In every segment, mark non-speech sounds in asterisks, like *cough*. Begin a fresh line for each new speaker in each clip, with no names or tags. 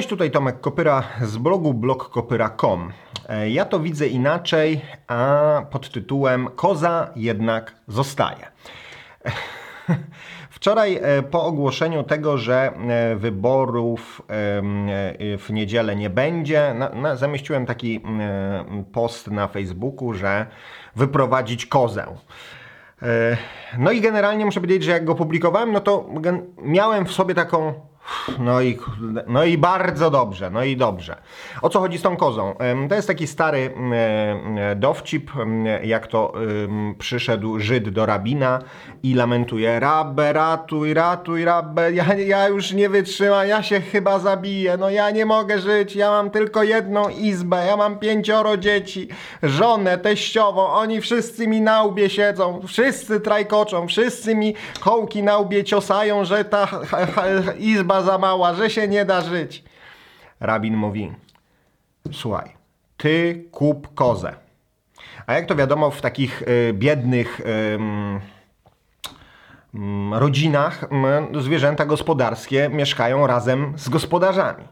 Cześć, tutaj Tomek Kopyra z blogu blogkopyra.com. E, Ja to widzę inaczej, a pod tytułem Koza jednak zostaje. *laughs* Wczoraj e, po ogłoszeniu tego, że e, wyborów w niedzielę nie będzie, zamieściłem taki e, post na Facebooku, że wyprowadzić kozę. No i generalnie muszę powiedzieć, że jak go publikowałem, no to miałem w sobie taką. No i, no i bardzo dobrze, no i dobrze. O co chodzi z tą kozą? To jest taki stary e, dowcip, jak to przyszedł Żyd do rabina i lamentuje Rabbe, ratuj, ratuj, Rabbe, ja, ja już nie wytrzymam, ja się chyba zabiję, no ja nie mogę żyć, ja mam tylko jedną izbę, ja mam pięcioro dzieci, żonę, teściową, oni wszyscy mi na łbie siedzą, wszyscy trajkoczą, wszyscy mi kołki na łbie ciosają, że ta ha, ha, izba za mała, że się nie da żyć. Rabin mówi, słuchaj, ty kup kozę. A jak to wiadomo, w takich y, biednych ym, ym, rodzinach ym, zwierzęta gospodarskie mieszkają razem z gospodarzami.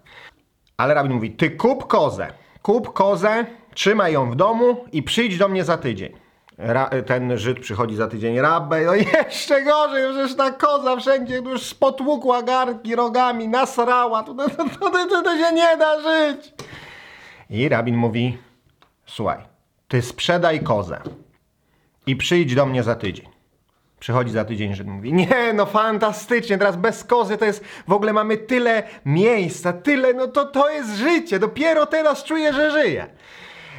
Ale rabin mówi, ty kup kozę, kup kozę, trzymaj ją w domu i przyjdź do mnie za tydzień. Ra, ten Żyd przychodzi za tydzień, rabę, no jeszcze gorzej, przecież ta koza wszędzie już spotłukła garki rogami, nasrała, to, to, to, to, to, się nie da żyć. I rabin mówi, słuchaj, ty sprzedaj kozę i przyjdź do mnie za tydzień. Przychodzi za tydzień, że mówi, nie no fantastycznie, teraz bez kozy to jest, w ogóle mamy tyle miejsca, tyle, no to to jest życie, dopiero teraz czuję, że żyję.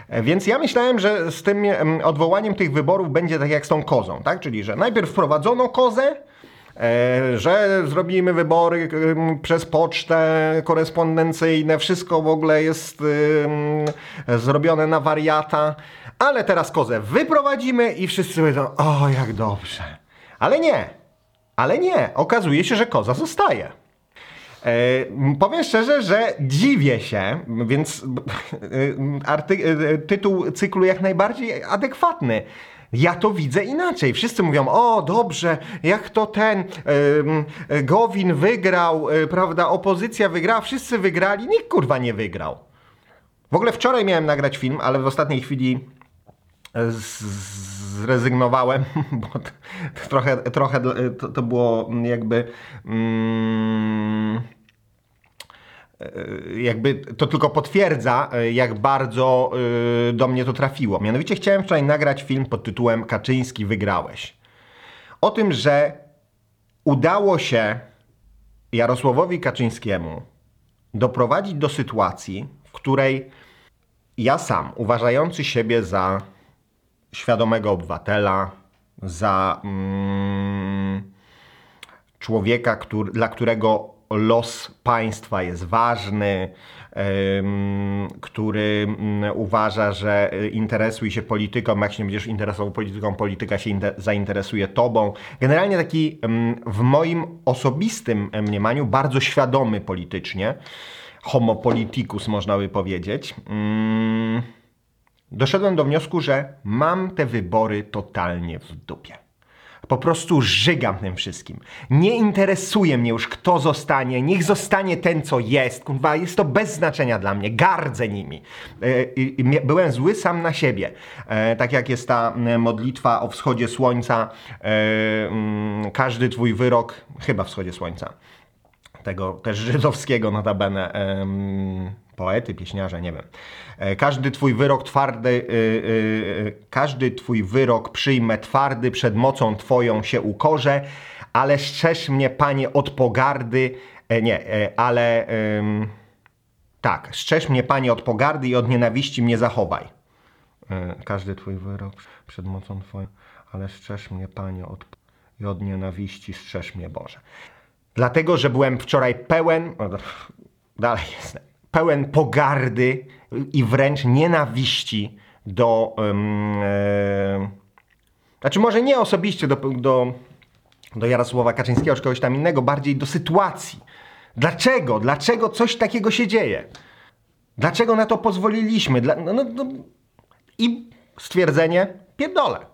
E, Więc ja myślałem, że z tym em, odwołaniem tych wyborów będzie tak jak z tą kozą, tak? Czyli, że najpierw wprowadzono kozę, e, że zrobimy wybory przez pocztę korespondencyjne, wszystko w ogóle jest zrobione na wariata, ale teraz kozę wyprowadzimy i wszyscy będą, o jak dobrze. Ale nie, ale nie, okazuje się, że koza zostaje. E, powiem szczerze, że dziwię się, więc e, e, tytuł cyklu jak najbardziej adekwatny. Ja to widzę inaczej. Wszyscy mówią, o dobrze, jak to ten Gowin wygrał, prawda, opozycja wygrała, wszyscy wygrali, nikt kurwa nie wygrał. W ogóle wczoraj miałem nagrać film, ale w ostatniej chwili e, z- zrezygnowałem, *laughs* bo t- t- trochę, trochę to, to było jakby. Mm, e, jakby to tylko potwierdza, e, jak bardzo e, do mnie to trafiło. Mianowicie chciałem wczoraj nagrać film pod tytułem Kaczyński wygrałeś. O tym, że udało się Jarosławowi Kaczyńskiemu doprowadzić do sytuacji, w której ja sam, uważający siebie za świadomego obywatela, za mm, człowieka, który, dla którego los państwa jest ważny, który mm, uważa, że y, interesuj się polityką, jak się nie będziesz interesował polityką, polityka się inte- zainteresuje tobą. Generalnie taki w moim osobistym em, mniemaniu bardzo świadomy politycznie, homo politicus można by powiedzieć. Doszedłem do wniosku, że mam te wybory totalnie w dupie. Po prostu żygam tym wszystkim. Nie interesuje mnie już, kto zostanie. Niech zostanie ten, co jest. Kurwa, jest to bez znaczenia dla mnie. Gardzę nimi. E, byłem zły sam na siebie. E, tak jak jest ta modlitwa o wschodzie słońca. E, każdy twój wyrok, chyba wschodzie słońca tego też żydowskiego notabene poety, pieśniarza, nie wiem. E, Każdy twój wyrok twardy, y, y, y, każdy twój wyrok przyjmę twardy, przed mocą twoją się ukorzę, ale strzeż mnie, panie, od pogardy, e, nie, e, ale em, tak, strzeż mnie, panie, od pogardy i od nienawiści mnie zachowaj. E, Każdy twój wyrok przed mocą twoją, ale strzeż mnie, panie, od, i od nienawiści strzeż mnie, Boże. Dlatego, że byłem wczoraj pełen, dalej jestem, pełen pogardy i wręcz nienawiści do, em, e, znaczy może nie osobiście do, do, do Jarosława Kaczyńskiego czy kogoś tam innego, bardziej do sytuacji. Dlaczego? Dlaczego coś takiego się dzieje? Dlaczego na to pozwoliliśmy? Dla, no, no, no, I stwierdzenie, pierdolę.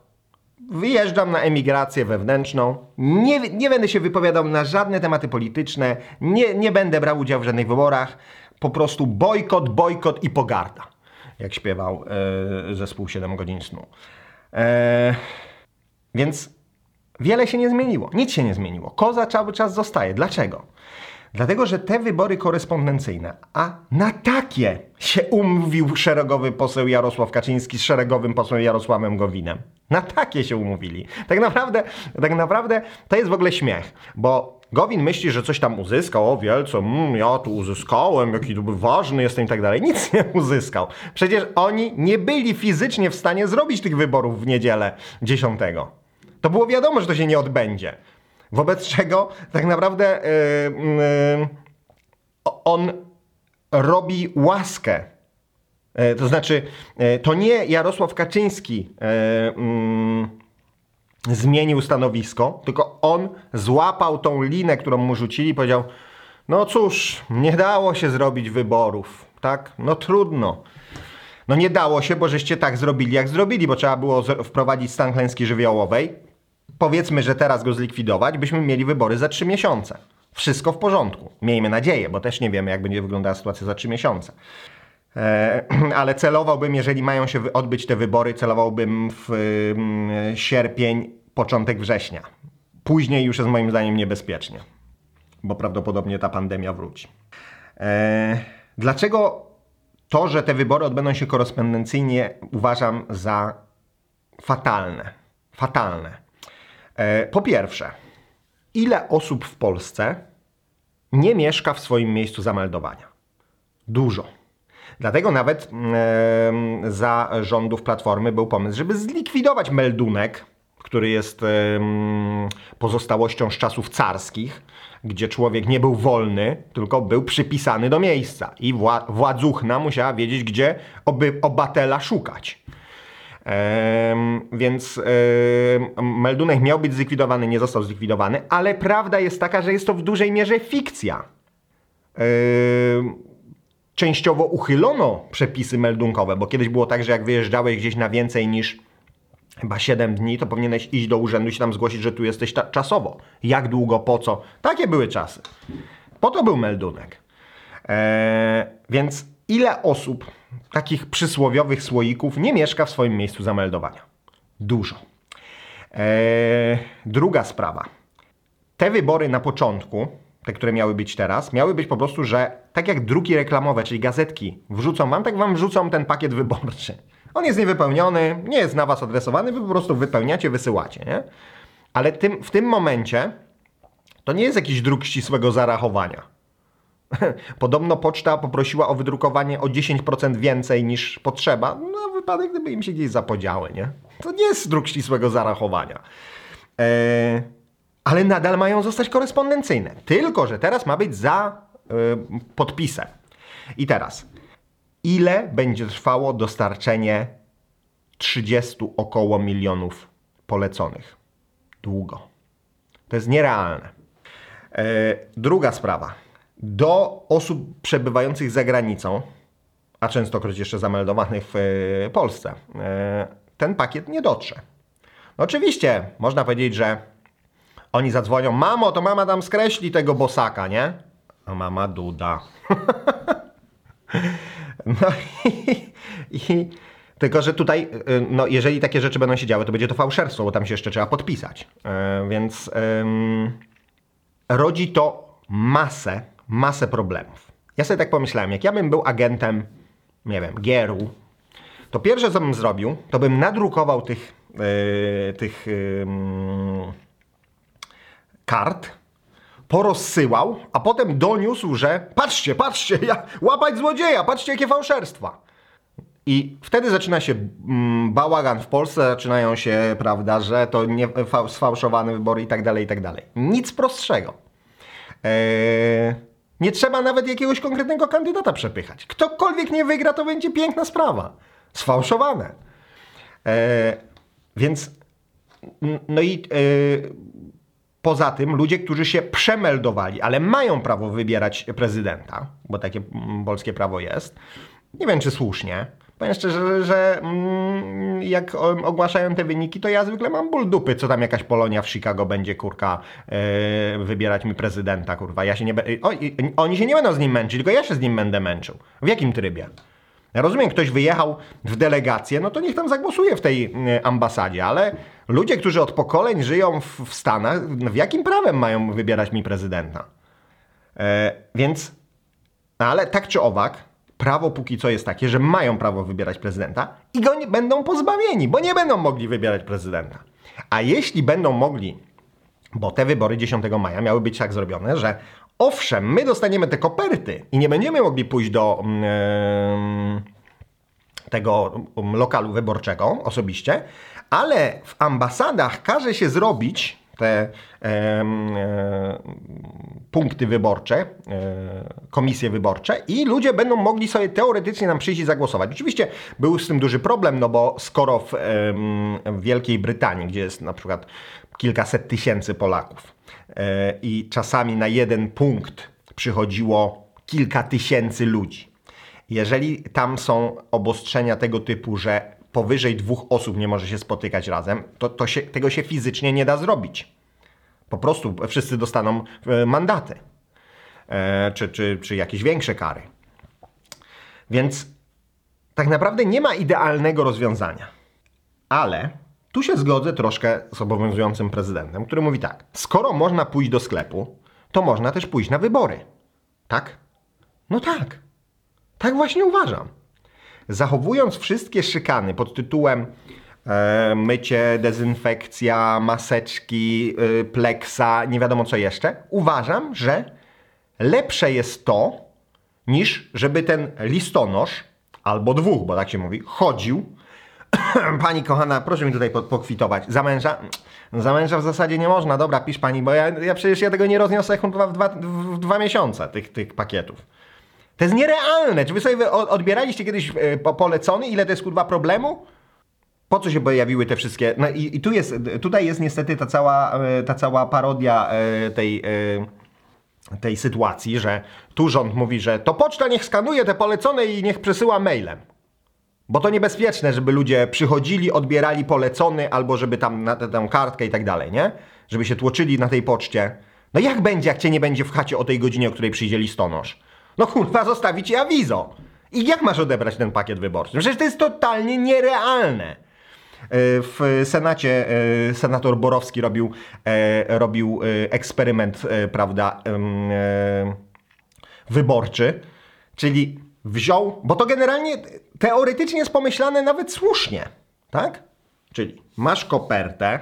Wyjeżdżam na emigrację wewnętrzną. Nie, nie będę się wypowiadał na żadne tematy polityczne. Nie, nie będę brał udziału w żadnych wyborach. po prostu bojkot, bojkot i pogarda, jak śpiewał e, zespół 7 godzin snu. E, więc wiele się nie zmieniło, nic się nie zmieniło. Koza cały czas zostaje. Dlaczego? Dlatego, że te wybory korespondencyjne, a na takie się umówił szeregowy poseł Jarosław Kaczyński z szeregowym posłem Jarosławem Gowinem. Na takie się umówili. Tak naprawdę, tak naprawdę to jest w ogóle śmiech, bo Gowin myśli, że coś tam uzyskał, o wielce, mm, ja tu uzyskałem, jaki tu ważny jestem i tak dalej. Nic nie uzyskał. Przecież oni nie byli fizycznie w stanie zrobić tych wyborów w niedzielę 10. To było wiadomo, że to się nie odbędzie. Wobec czego tak naprawdę yy, yy, on robi łaskę. Yy, to znaczy, to nie Jarosław Kaczyński mm, zmienił stanowisko, tylko on złapał tą linę, którą mu rzucili i powiedział: No cóż, nie dało się zrobić wyborów, tak? No trudno. No nie dało się, bo żeście tak zrobili, jak zrobili, bo trzeba było wprowadzić stan klęski żywiołowej powiedzmy, że teraz go zlikwidować, byśmy mieli wybory za trzy miesiące. Wszystko w porządku. Miejmy nadzieję, bo też nie wiemy, jak będzie wyglądała sytuacja za trzy miesiące. E, *clears throat* ale celowałbym, jeżeli mają się odbyć te wybory, celowałbym w mm, sierpień, początek września. Później już jest moim zdaniem niebezpiecznie, bo prawdopodobnie ta pandemia wróci. E, dlaczego to, że te wybory odbędą się korespondencyjnie, uważam za fatalne? Fatalne. E, po pierwsze, ile osób w Polsce nie mieszka w swoim miejscu zameldowania? Dużo. Dlatego nawet e, za rządów Platformy był pomysł, żeby zlikwidować meldunek, który jest pozostałością z czasów carskich, gdzie człowiek nie był wolny, tylko był przypisany do miejsca i wła władzuchna musiała wiedzieć, gdzie oby obatela szukać więc meldunek miał być zlikwidowany, nie został zlikwidowany, ale prawda jest taka, że jest to w dużej mierze fikcja. częściowo uchylono przepisy meldunkowe, bo kiedyś było tak, że jak wyjeżdżałeś gdzieś na więcej niż chyba 7 dni, to powinieneś iść do urzędu i się tam zgłosić, że tu jesteś czasowo. Jak długo, po co? Takie były czasy. Po to był meldunek. Eee, więc ile osób takich przysłowiowych słoików nie mieszka w swoim miejscu zameldowania. Dużo. Eee, druga sprawa. Te wybory na początku, te, które miały być teraz, miały być po prostu, że tak jak druki reklamowe, czyli gazetki, wrzucą wam, tak wam wrzucą ten pakiet wyborczy. On jest niewypełniony, nie jest na was adresowany, wy po prostu wypełniacie, wysyłacie, nie? Ale tym, w tym momencie to nie jest jakiś druk ścisłego zarachowania *laughs* Podobno poczta poprosiła o wydrukowanie o 10% więcej niż potrzeba, na wypadek, gdyby im się gdzieś zapodziały, nie? To nie jest druk ścisłego zarachowania. Eee, ale nadal mają zostać korespondencyjne. Tylko, że teraz ma być za e, podpisem. I teraz, ile będzie trwało dostarczenie 30 około milionów poleconych? Długo. To jest nierealne. E, druga sprawa do osób przebywających za granicą, a częstokroć jeszcze zameldowanych w e, Polsce, e, ten pakiet nie dotrze. No oczywiście, można powiedzieć, że oni zadzwonią, mamo, to mama tam skreśli tego bosaka, nie? A mama duda. *laughs* no i, i, tylko, że tutaj, e, no jeżeli takie rzeczy będą się działy, to będzie to fałszerstwo, bo tam się jeszcze trzeba podpisać. więc rodzi to masę masę problemów. Ja sobie tak pomyślałem, jak ja bym był agentem, nie wiem, Gieru, to pierwsze co bym zrobił, to bym nadrukował tych, yy, tych yy, kart, porozsyłał, a potem doniósł, że patrzcie, patrzcie, ja, łapać złodzieja, patrzcie jakie fałszerstwa. I wtedy zaczyna się mm, bałagan w Polsce, zaczynają się, prawda, że to nie, sfałszowane wybory i tak dalej, i tak dalej. Nic prostszego. Eee, nie trzeba nawet jakiegoś konkretnego kandydata przepychać. Ktokolwiek nie wygra, to będzie piękna sprawa. Sfałszowane. E, więc, no i e, poza tym ludzie, którzy się przemeldowali, ale mają prawo wybierać prezydenta, bo takie polskie prawo jest, nie wiem czy słusznie, Powiem szczerze, że, mm, jak ogłaszają te wyniki, to ja zwykle mam ból dupy, co tam jakaś Polonia w Chicago będzie, kurka, yy, wybierać mi prezydenta, kurwa. Ja się nie be... o, oni się nie będą z nim męczyć, tylko ja się z nim będę męczył. W jakim trybie? Ja rozumiem, ktoś wyjechał w delegację, no to niech tam zagłosuje w tej ambasadzie, ale ludzie, którzy od pokoleń żyją w, w Stanach, no w jakim prawem mają wybierać mi prezydenta? E, więc, ale tak czy owak, prawo póki co jest takie, że mają prawo wybierać prezydenta i go nie, będą pozbawieni, bo nie będą mogli wybierać prezydenta. A jeśli będą mogli, bo te wybory 10 maja miały być tak zrobione, że owszem, my dostaniemy te koperty i nie będziemy mogli pójść do yy, tego lokalu wyborczego osobiście, ale w ambasadach każe się zrobić te e, punkty wyborcze, e, komisje wyborcze i ludzie będą mogli sobie teoretycznie nam przyjść i zagłosować. Oczywiście był z tym duży problem, no bo skoro w, w Wielkiej Brytanii, gdzie jest na przykład kilkaset tysięcy Polaków e, i czasami na jeden punkt przychodziło kilka tysięcy ludzi. Jeżeli tam są obostrzenia tego typu, że powyżej dwóch osób nie może się spotykać razem, to, to się, tego się fizycznie nie da zrobić. Po prostu wszyscy dostaną e, mandaty e, czy, czy, czy jakieś większe kary. Więc tak naprawdę nie ma idealnego rozwiązania. Ale tu się zgodzę troszkę z obowiązującym prezydentem, który mówi tak: skoro można pójść do sklepu, to można też pójść na wybory. Tak? No tak. Tak właśnie uważam zachowując wszystkie szykany pod tytułem e, mycie, dezynfekcja, maseczki, e, pleksa, nie wiadomo co jeszcze, uważam, że lepsze jest to, niż żeby ten listonosz, albo dwóch, bo tak się mówi, chodził. *clears throat* pani kochana, proszę mi tutaj pokwitować. Za męża? Za męża w zasadzie nie można. Dobra, pisz pani, bo ja, ja przecież ja tego nie rozniosę w dwa, w dwa miesiące, tych, tych pakietów. To jest nierealne. Czy wy sobie odbieraliście kiedyś e, polecony? Ile to jest kurwa problemu? Po co się pojawiły te wszystkie... No i, i tu jest, tutaj jest niestety ta cała, e, ta cała parodia e, tej, tej sytuacji, że tu rząd mówi, że to poczta niech skanuje te polecone i niech przesyła mailem. Bo to niebezpieczne, żeby ludzie przychodzili, odbierali polecony, albo żeby tam na tę kartkę i tak dalej, nie? Żeby się tłoczyli na tej poczcie. No jak będzie, jak cię nie będzie w chacie o tej godzinie, o której przyjdzie listonosz? No kurwa, zostawić ci awizo. I jak masz odebrać ten pakiet wyborczy? Przecież to jest totalnie nierealne. E, w Senacie e, senator Borowski robił, e, robił eksperyment, prawda, wyborczy, czyli wziął, bo to generalnie teoretycznie jest pomyślane nawet słusznie, tak? Czyli masz kopertę,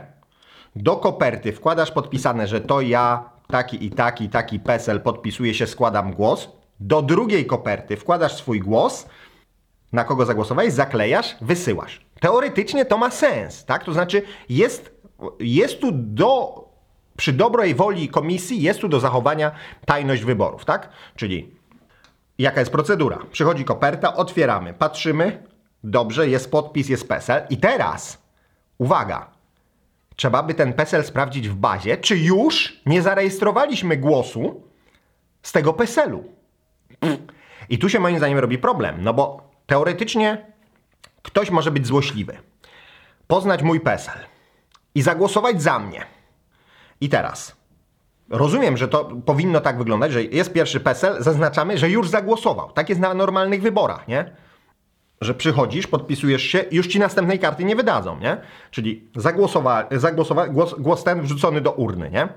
do koperty wkładasz podpisane, że to ja, taki i taki, taki PESEL, podpisuję się, składam głos do drugiej koperty wkładasz swój głos, na kogo zagłosowałeś, zaklejasz, wysyłasz. Teoretycznie to ma sens, tak? To znaczy jest, jest tu do, przy dobrej woli komisji, jest tu do zachowania tajność wyborów, tak? Czyli jaka jest procedura? Przychodzi koperta, otwieramy, patrzymy, dobrze, jest podpis, jest PESEL i teraz, uwaga, trzeba by ten PESEL sprawdzić w bazie, czy już nie zarejestrowaliśmy głosu z tego PESEL-u. I tu się moim zdaniem robi problem, no bo teoretycznie ktoś może być złośliwy, poznać mój PESEL i zagłosować za mnie. I teraz rozumiem, że to powinno tak wyglądać, że jest pierwszy PESEL, zaznaczamy, że już zagłosował. Tak jest na normalnych wyborach, nie? Że przychodzisz, podpisujesz się już ci następnej karty nie wydadzą, nie? Czyli zagłosowa, zagłosowa, głos, głos ten wrzucony do urny, nie?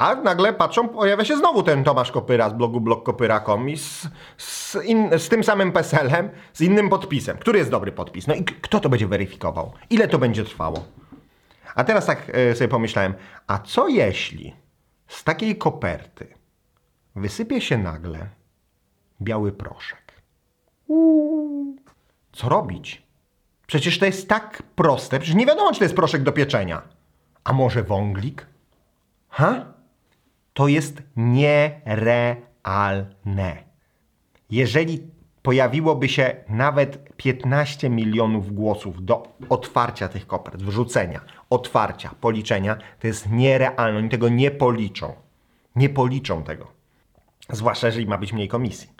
A nagle patrzą, pojawia się znowu ten Tomasz Kopyra z blogu blogkopyra.com i z, z, in, z tym samym PESEL-em, z innym podpisem. Który jest dobry podpis? No i kto to będzie weryfikował? Ile to będzie trwało? A teraz tak e, sobie pomyślałem, a co jeśli z takiej koperty wysypie się nagle biały proszek? Uuu, co robić? Przecież to jest tak proste, przecież nie wiadomo, czy to jest proszek do pieczenia. A może wąglik? Ha? To jest nierealne. Jeżeli pojawiłoby się nawet 15 milionów głosów do otwarcia tych kopert, wrzucenia, otwarcia, policzenia, to jest nierealne. Oni tego nie policzą. Nie policzą tego. Zwłaszcza, jeżeli ma być mniej komisji.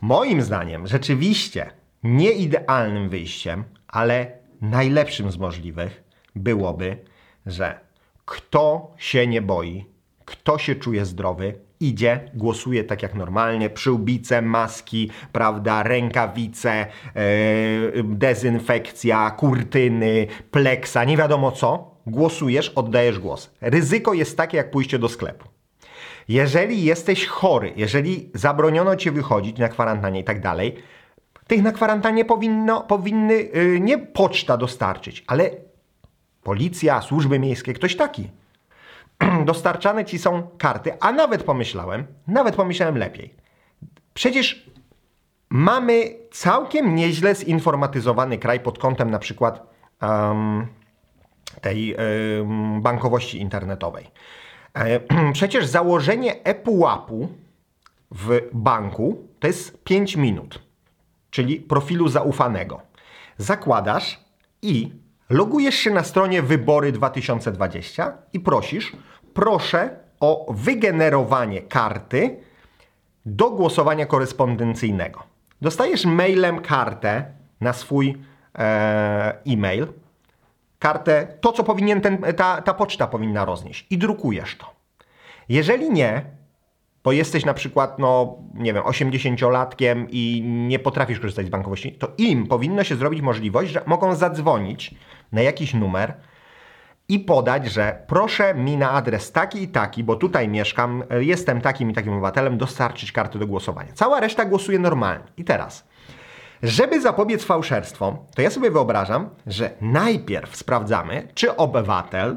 Moim zdaniem, rzeczywiście, nie idealnym wyjściem, ale najlepszym z możliwych byłoby, że kto się nie boi, kto się czuje zdrowy, idzie, głosuje tak jak normalnie, przyłbice, maski, prawda, rękawice, yy, dezynfekcja, kurtyny, pleksa, nie wiadomo co, głosujesz, oddajesz głos. Ryzyko jest takie jak pójście do sklepu. Jeżeli jesteś chory, jeżeli zabroniono cię wychodzić na kwarantannie i tak dalej, tych na kwarantannie powinno, powinny yy, nie poczta dostarczyć, ale policja, służby miejskie, ktoś taki. *clears throat* Dostarczane ci są karty, a nawet pomyślałem, nawet pomyślałem lepiej. Przecież mamy całkiem nieźle zinformatyzowany kraj pod kątem na przykład um, tej um, bankowości internetowej. E, *clears throat* przecież założenie ePUAP-u w banku to jest 5 minut, czyli profilu zaufanego. Zakładasz i logujesz się na stronie Wybory 2020 i prosisz, proszę o wygenerowanie karty do głosowania korespondencyjnego. Dostajesz mailem kartę na swój e, e-mail, kartę, to co powinien ten, ta, ta poczta powinna roznieść i drukujesz to. Jeżeli nie, bo jesteś na przykład, no nie wiem, 80-latkiem i nie potrafisz korzystać z bankowości, to im powinno się zrobić możliwość, że mogą zadzwonić na jakiś numer i podać, że proszę mi na adres taki i taki, bo tutaj mieszkam, jestem takim i takim obywatelem, dostarczyć karty do głosowania. Cała reszta głosuje normalnie. I teraz, żeby zapobiec fałszerstwom, to ja sobie wyobrażam, że najpierw sprawdzamy, czy obywatel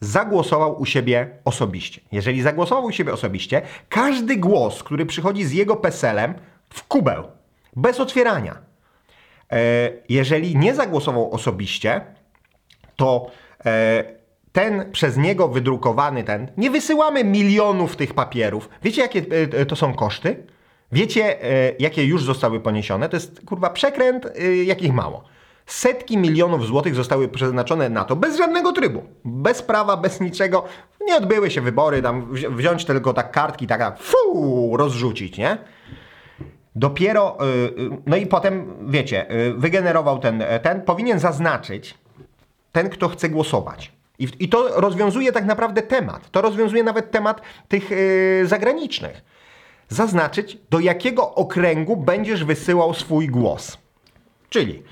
zagłosował u siebie osobiście. Jeżeli zagłosował u siebie osobiście, każdy głos, który przychodzi z jego PESEL-em w kubeł, bez otwierania. E, jeżeli nie zagłosował osobiście, to e, ten przez niego wydrukowany ten, nie wysyłamy milionów tych papierów. Wiecie, jakie e, to są koszty? Wiecie, jakie już zostały poniesione? To jest kurwa przekręt, jakich mało. Setki milionów złotych zostały przeznaczone na to, bez żadnego trybu, bez prawa, bez niczego. Nie odbyły się wybory, tam wziąć tylko tak kartki, tak, fu, rozrzucić, nie? Dopiero, no i potem, wiecie, wygenerował ten, ten, powinien zaznaczyć, ten, kto chce głosować. I, I, to rozwiązuje tak naprawdę temat. To rozwiązuje nawet temat tych zagranicznych. Zaznaczyć, do jakiego okręgu będziesz wysyłał swój głos. Czyli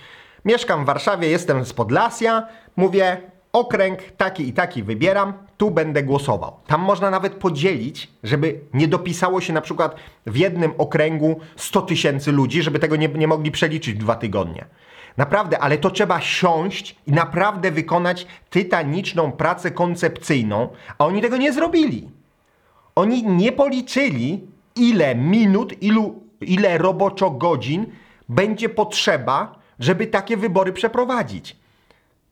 mieszkam w Warszawie, jestem z Podlasia, mówię okręg taki i taki wybieram, tu będę głosował. Tam można nawet podzielić, żeby nie dopisało się na przykład w jednym okręgu 100 tysięcy ludzi, żeby tego nie, nie mogli przeliczyć w dwa tygodnie. Naprawdę, ale to trzeba siąść i naprawdę wykonać tytaniczną pracę koncepcyjną, a oni tego nie zrobili. Oni nie policzyli, ile minut, ilu, ile roboczo godzin będzie potrzeba, żeby takie wybory przeprowadzić.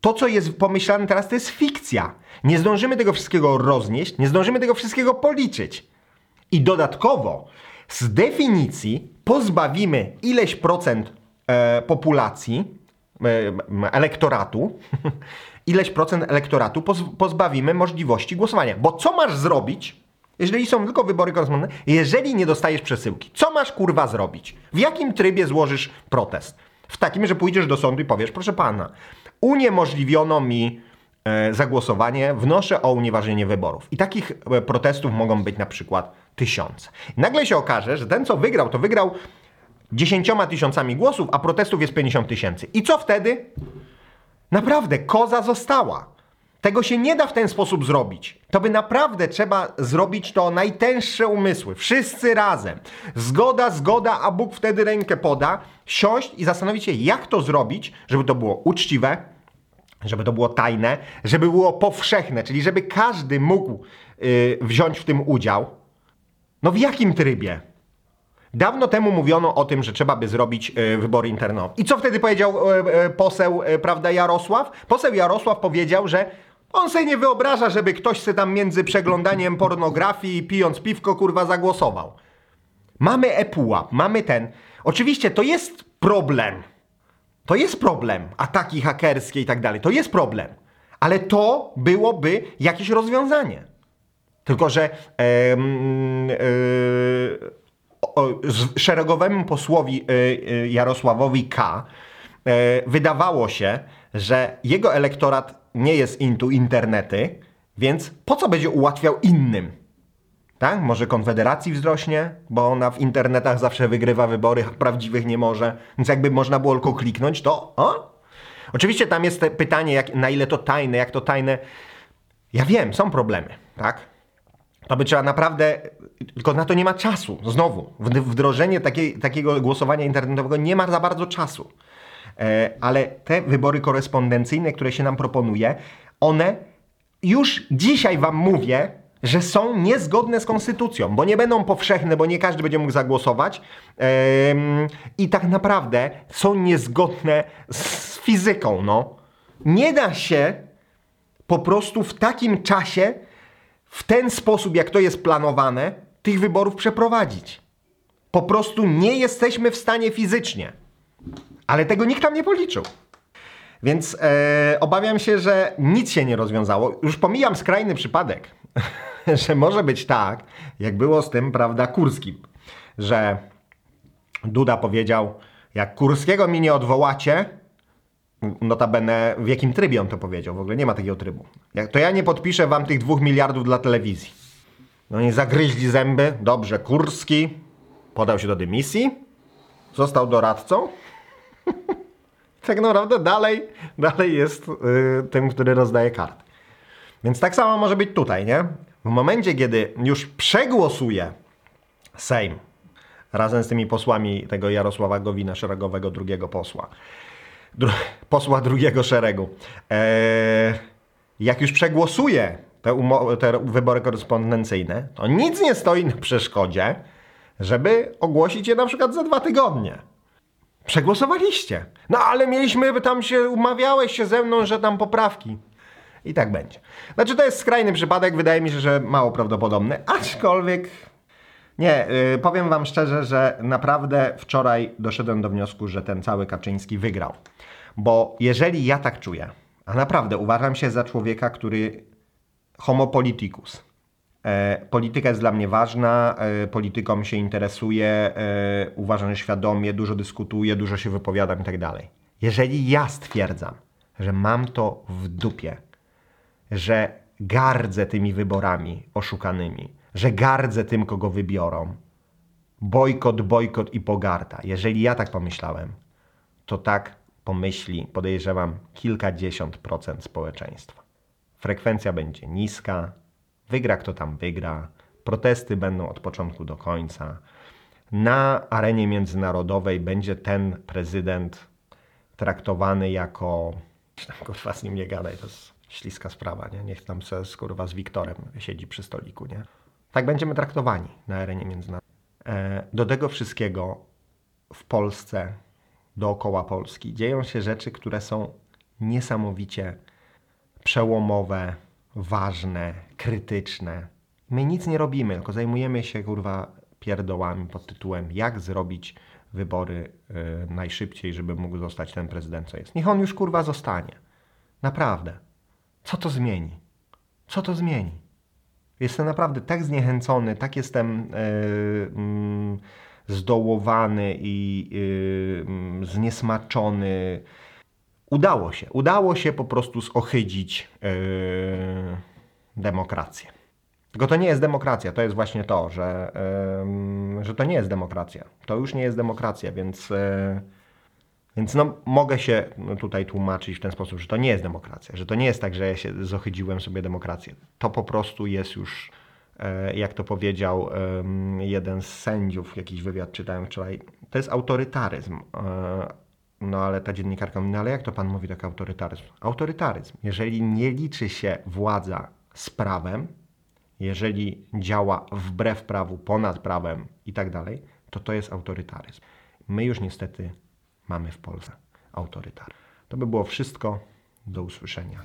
To, co jest pomyślane teraz, to jest fikcja. Nie zdążymy tego wszystkiego roznieść, nie zdążymy tego wszystkiego policzyć. I dodatkowo z definicji pozbawimy ileś procent e, populacji, e, elektoratu, *laughs* ileś procent elektoratu poz, pozbawimy możliwości głosowania. Bo co masz zrobić, jeżeli są tylko wybory korespondencyjne, jeżeli nie dostajesz przesyłki? Co masz kurwa zrobić? W jakim trybie złożysz protest? W takim, że pójdziesz do sądu i powiesz, proszę pana, uniemożliwiono mi e, zagłosowanie, wnoszę o unieważnienie wyborów. I takich e, protestów mogą być na przykład tysiące. Nagle się okaże, że ten, co wygrał, to wygrał dziesięcioma tysiącami głosów, a protestów jest 50 tysięcy. I co wtedy? Naprawdę, koza została. Tego się nie da w ten sposób zrobić. To by naprawdę trzeba zrobić to najtęższe umysły. Wszyscy razem. Zgoda, zgoda, a Bóg wtedy rękę poda. Siąść i zastanowić się, jak to zrobić, żeby to było uczciwe, żeby to było tajne, żeby było powszechne, czyli żeby każdy mógł yy, wziąć w tym udział. No w jakim trybie? Dawno temu mówiono o tym, że trzeba by zrobić y, wybory internetowe. I co wtedy powiedział y, y, poseł, prawda, Jarosław? Poseł Jarosław powiedział, że on sobie nie wyobraża, żeby ktoś se tam między przeglądaniem pornografii i pijąc piwko, kurwa, zagłosował. Mamy ePUAP, mamy ten. Oczywiście to jest problem. To jest problem. Ataki hakerskie i tak dalej. To jest problem. Ale to byłoby jakieś rozwiązanie. Tylko, że o, z, szeregowemu posłowi y, y, Jarosławowi K. y, wydawało się, że jego elektorat nie jest into internety, więc po co będzie ułatwiał innym? Tak? Może Konfederacji wzrośnie, bo ona w internetach zawsze wygrywa wybory, prawdziwych nie może. Więc jakby można było tylko kliknąć, to o? Oczywiście tam jest pytanie, jak, na ile to tajne, jak to tajne. Ja wiem, są problemy, tak? To by trzeba naprawdę, tylko na to nie ma czasu. Znowu, wd- wdrożenie takiego głosowania internetowego nie ma za bardzo czasu. E, ale te wybory korespondencyjne, które się nam proponuje, one już dzisiaj Wam mówię, że są niezgodne z konstytucją, bo nie będą powszechne, bo nie każdy będzie mógł zagłosować i tak naprawdę są niezgodne z fizyką. No. Nie da się po prostu w takim czasie, w ten sposób, jak to jest planowane, tych wyborów przeprowadzić. Po prostu nie jesteśmy w stanie fizycznie. Ale tego nikt tam nie policzył. Więc e, obawiam się, że nic się nie rozwiązało. Już pomijam skrajny przypadek, *laughs* *laughs* że może być tak, jak było z tym, prawda, Kurskim, że Duda powiedział, jak Kurskiego mi nie odwołacie, notabene w jakim trybie on to powiedział, w ogóle nie ma takiego trybu, to ja nie podpiszę wam tych dwóch miliardów dla telewizji. No i zagryźli zęby, dobrze, Kurski podał się do dymisji, został doradcą, *laughs* tak naprawdę dalej, dalej jest y, tym, który rozdaje karty. Więc tak samo może być tutaj, nie? W momencie, kiedy już przegłosuje Sejm razem z tymi posłami tego Jarosława Gowina, szeregowego drugiego posła, dru posła drugiego szeregu, eee, jak już przegłosuje te, te wybory korespondencyjne, to nic nie stoi na przeszkodzie, żeby ogłosić je na przykład za dwa tygodnie. Przegłosowaliście. No ale mieliśmy, tam się umawiałeś się ze mną, że tam poprawki. I tak będzie. Znaczy to jest skrajny przypadek, wydaje mi się, że mało prawdopodobny, aczkolwiek nie, yy, powiem wam szczerze, że naprawdę wczoraj doszedłem do wniosku, że ten cały Kaczyński wygrał. Bo jeżeli ja tak czuję, a naprawdę uważam się za człowieka, który homo politicus. E, polityka jest dla mnie ważna, e, polityką się interesuję, e, uważam, że świadomie, dużo dyskutuję, dużo się wypowiadam i tak dalej. Jeżeli ja stwierdzam, że mam to w dupie, że gardzę tymi wyborami oszukanymi, że gardzę tym, kogo wybiorą, bojkot, bojkot i pogarda. Jeżeli ja tak pomyślałem, to tak pomyśli, podejrzewam, kilkadziesiąt procent społeczeństwa. Frekwencja będzie niska, wygra kto tam wygra, protesty będą od początku do końca. Na arenie międzynarodowej będzie ten prezydent traktowany jako. *laughs* Kurwa, z nim nie gadaj, to jest śliska sprawa, nie? Niech tam se, z, kurwa, z Wiktorem siedzi przy stoliku, nie? Tak będziemy traktowani na arenie międzynarodowej. E, do tego wszystkiego w Polsce, dookoła Polski, dzieją się rzeczy, które są niesamowicie przełomowe, ważne, krytyczne. My nic nie robimy, tylko zajmujemy się kurwa pierdołami pod tytułem jak zrobić wybory y, najszybciej, żeby mógł zostać ten prezydent, co jest. Niech on już kurwa zostanie. Naprawdę. Co to zmieni? Co to zmieni? Jestem naprawdę tak zniechęcony, tak jestem yy, zdołowany i yy, zniesmaczony. Udało się. Udało się po prostu zohydzić yy, demokrację. Tylko to nie jest demokracja, to jest właśnie to, że, ym, że to nie jest demokracja. To już nie jest demokracja, więc, yy, więc no, mogę się tutaj tłumaczyć w ten sposób, że to nie jest demokracja, że to nie jest tak, że ja się zohydziłem sobie demokrację. To po prostu jest już, yy, jak to powiedział jeden z sędziów, jakiś wywiad czytałem wczoraj, to jest autorytaryzm. Yy, no ale ta dziennikarka mówi, no ale jak to pan mówi tak autorytaryzm? Autorytaryzm. Jeżeli nie liczy się władza z prawem, jeżeli działa wbrew prawu, ponad prawem i tak dalej, to to jest autorytaryzm. My już niestety mamy w Polsce autorytaryzm. To by było wszystko. Do usłyszenia.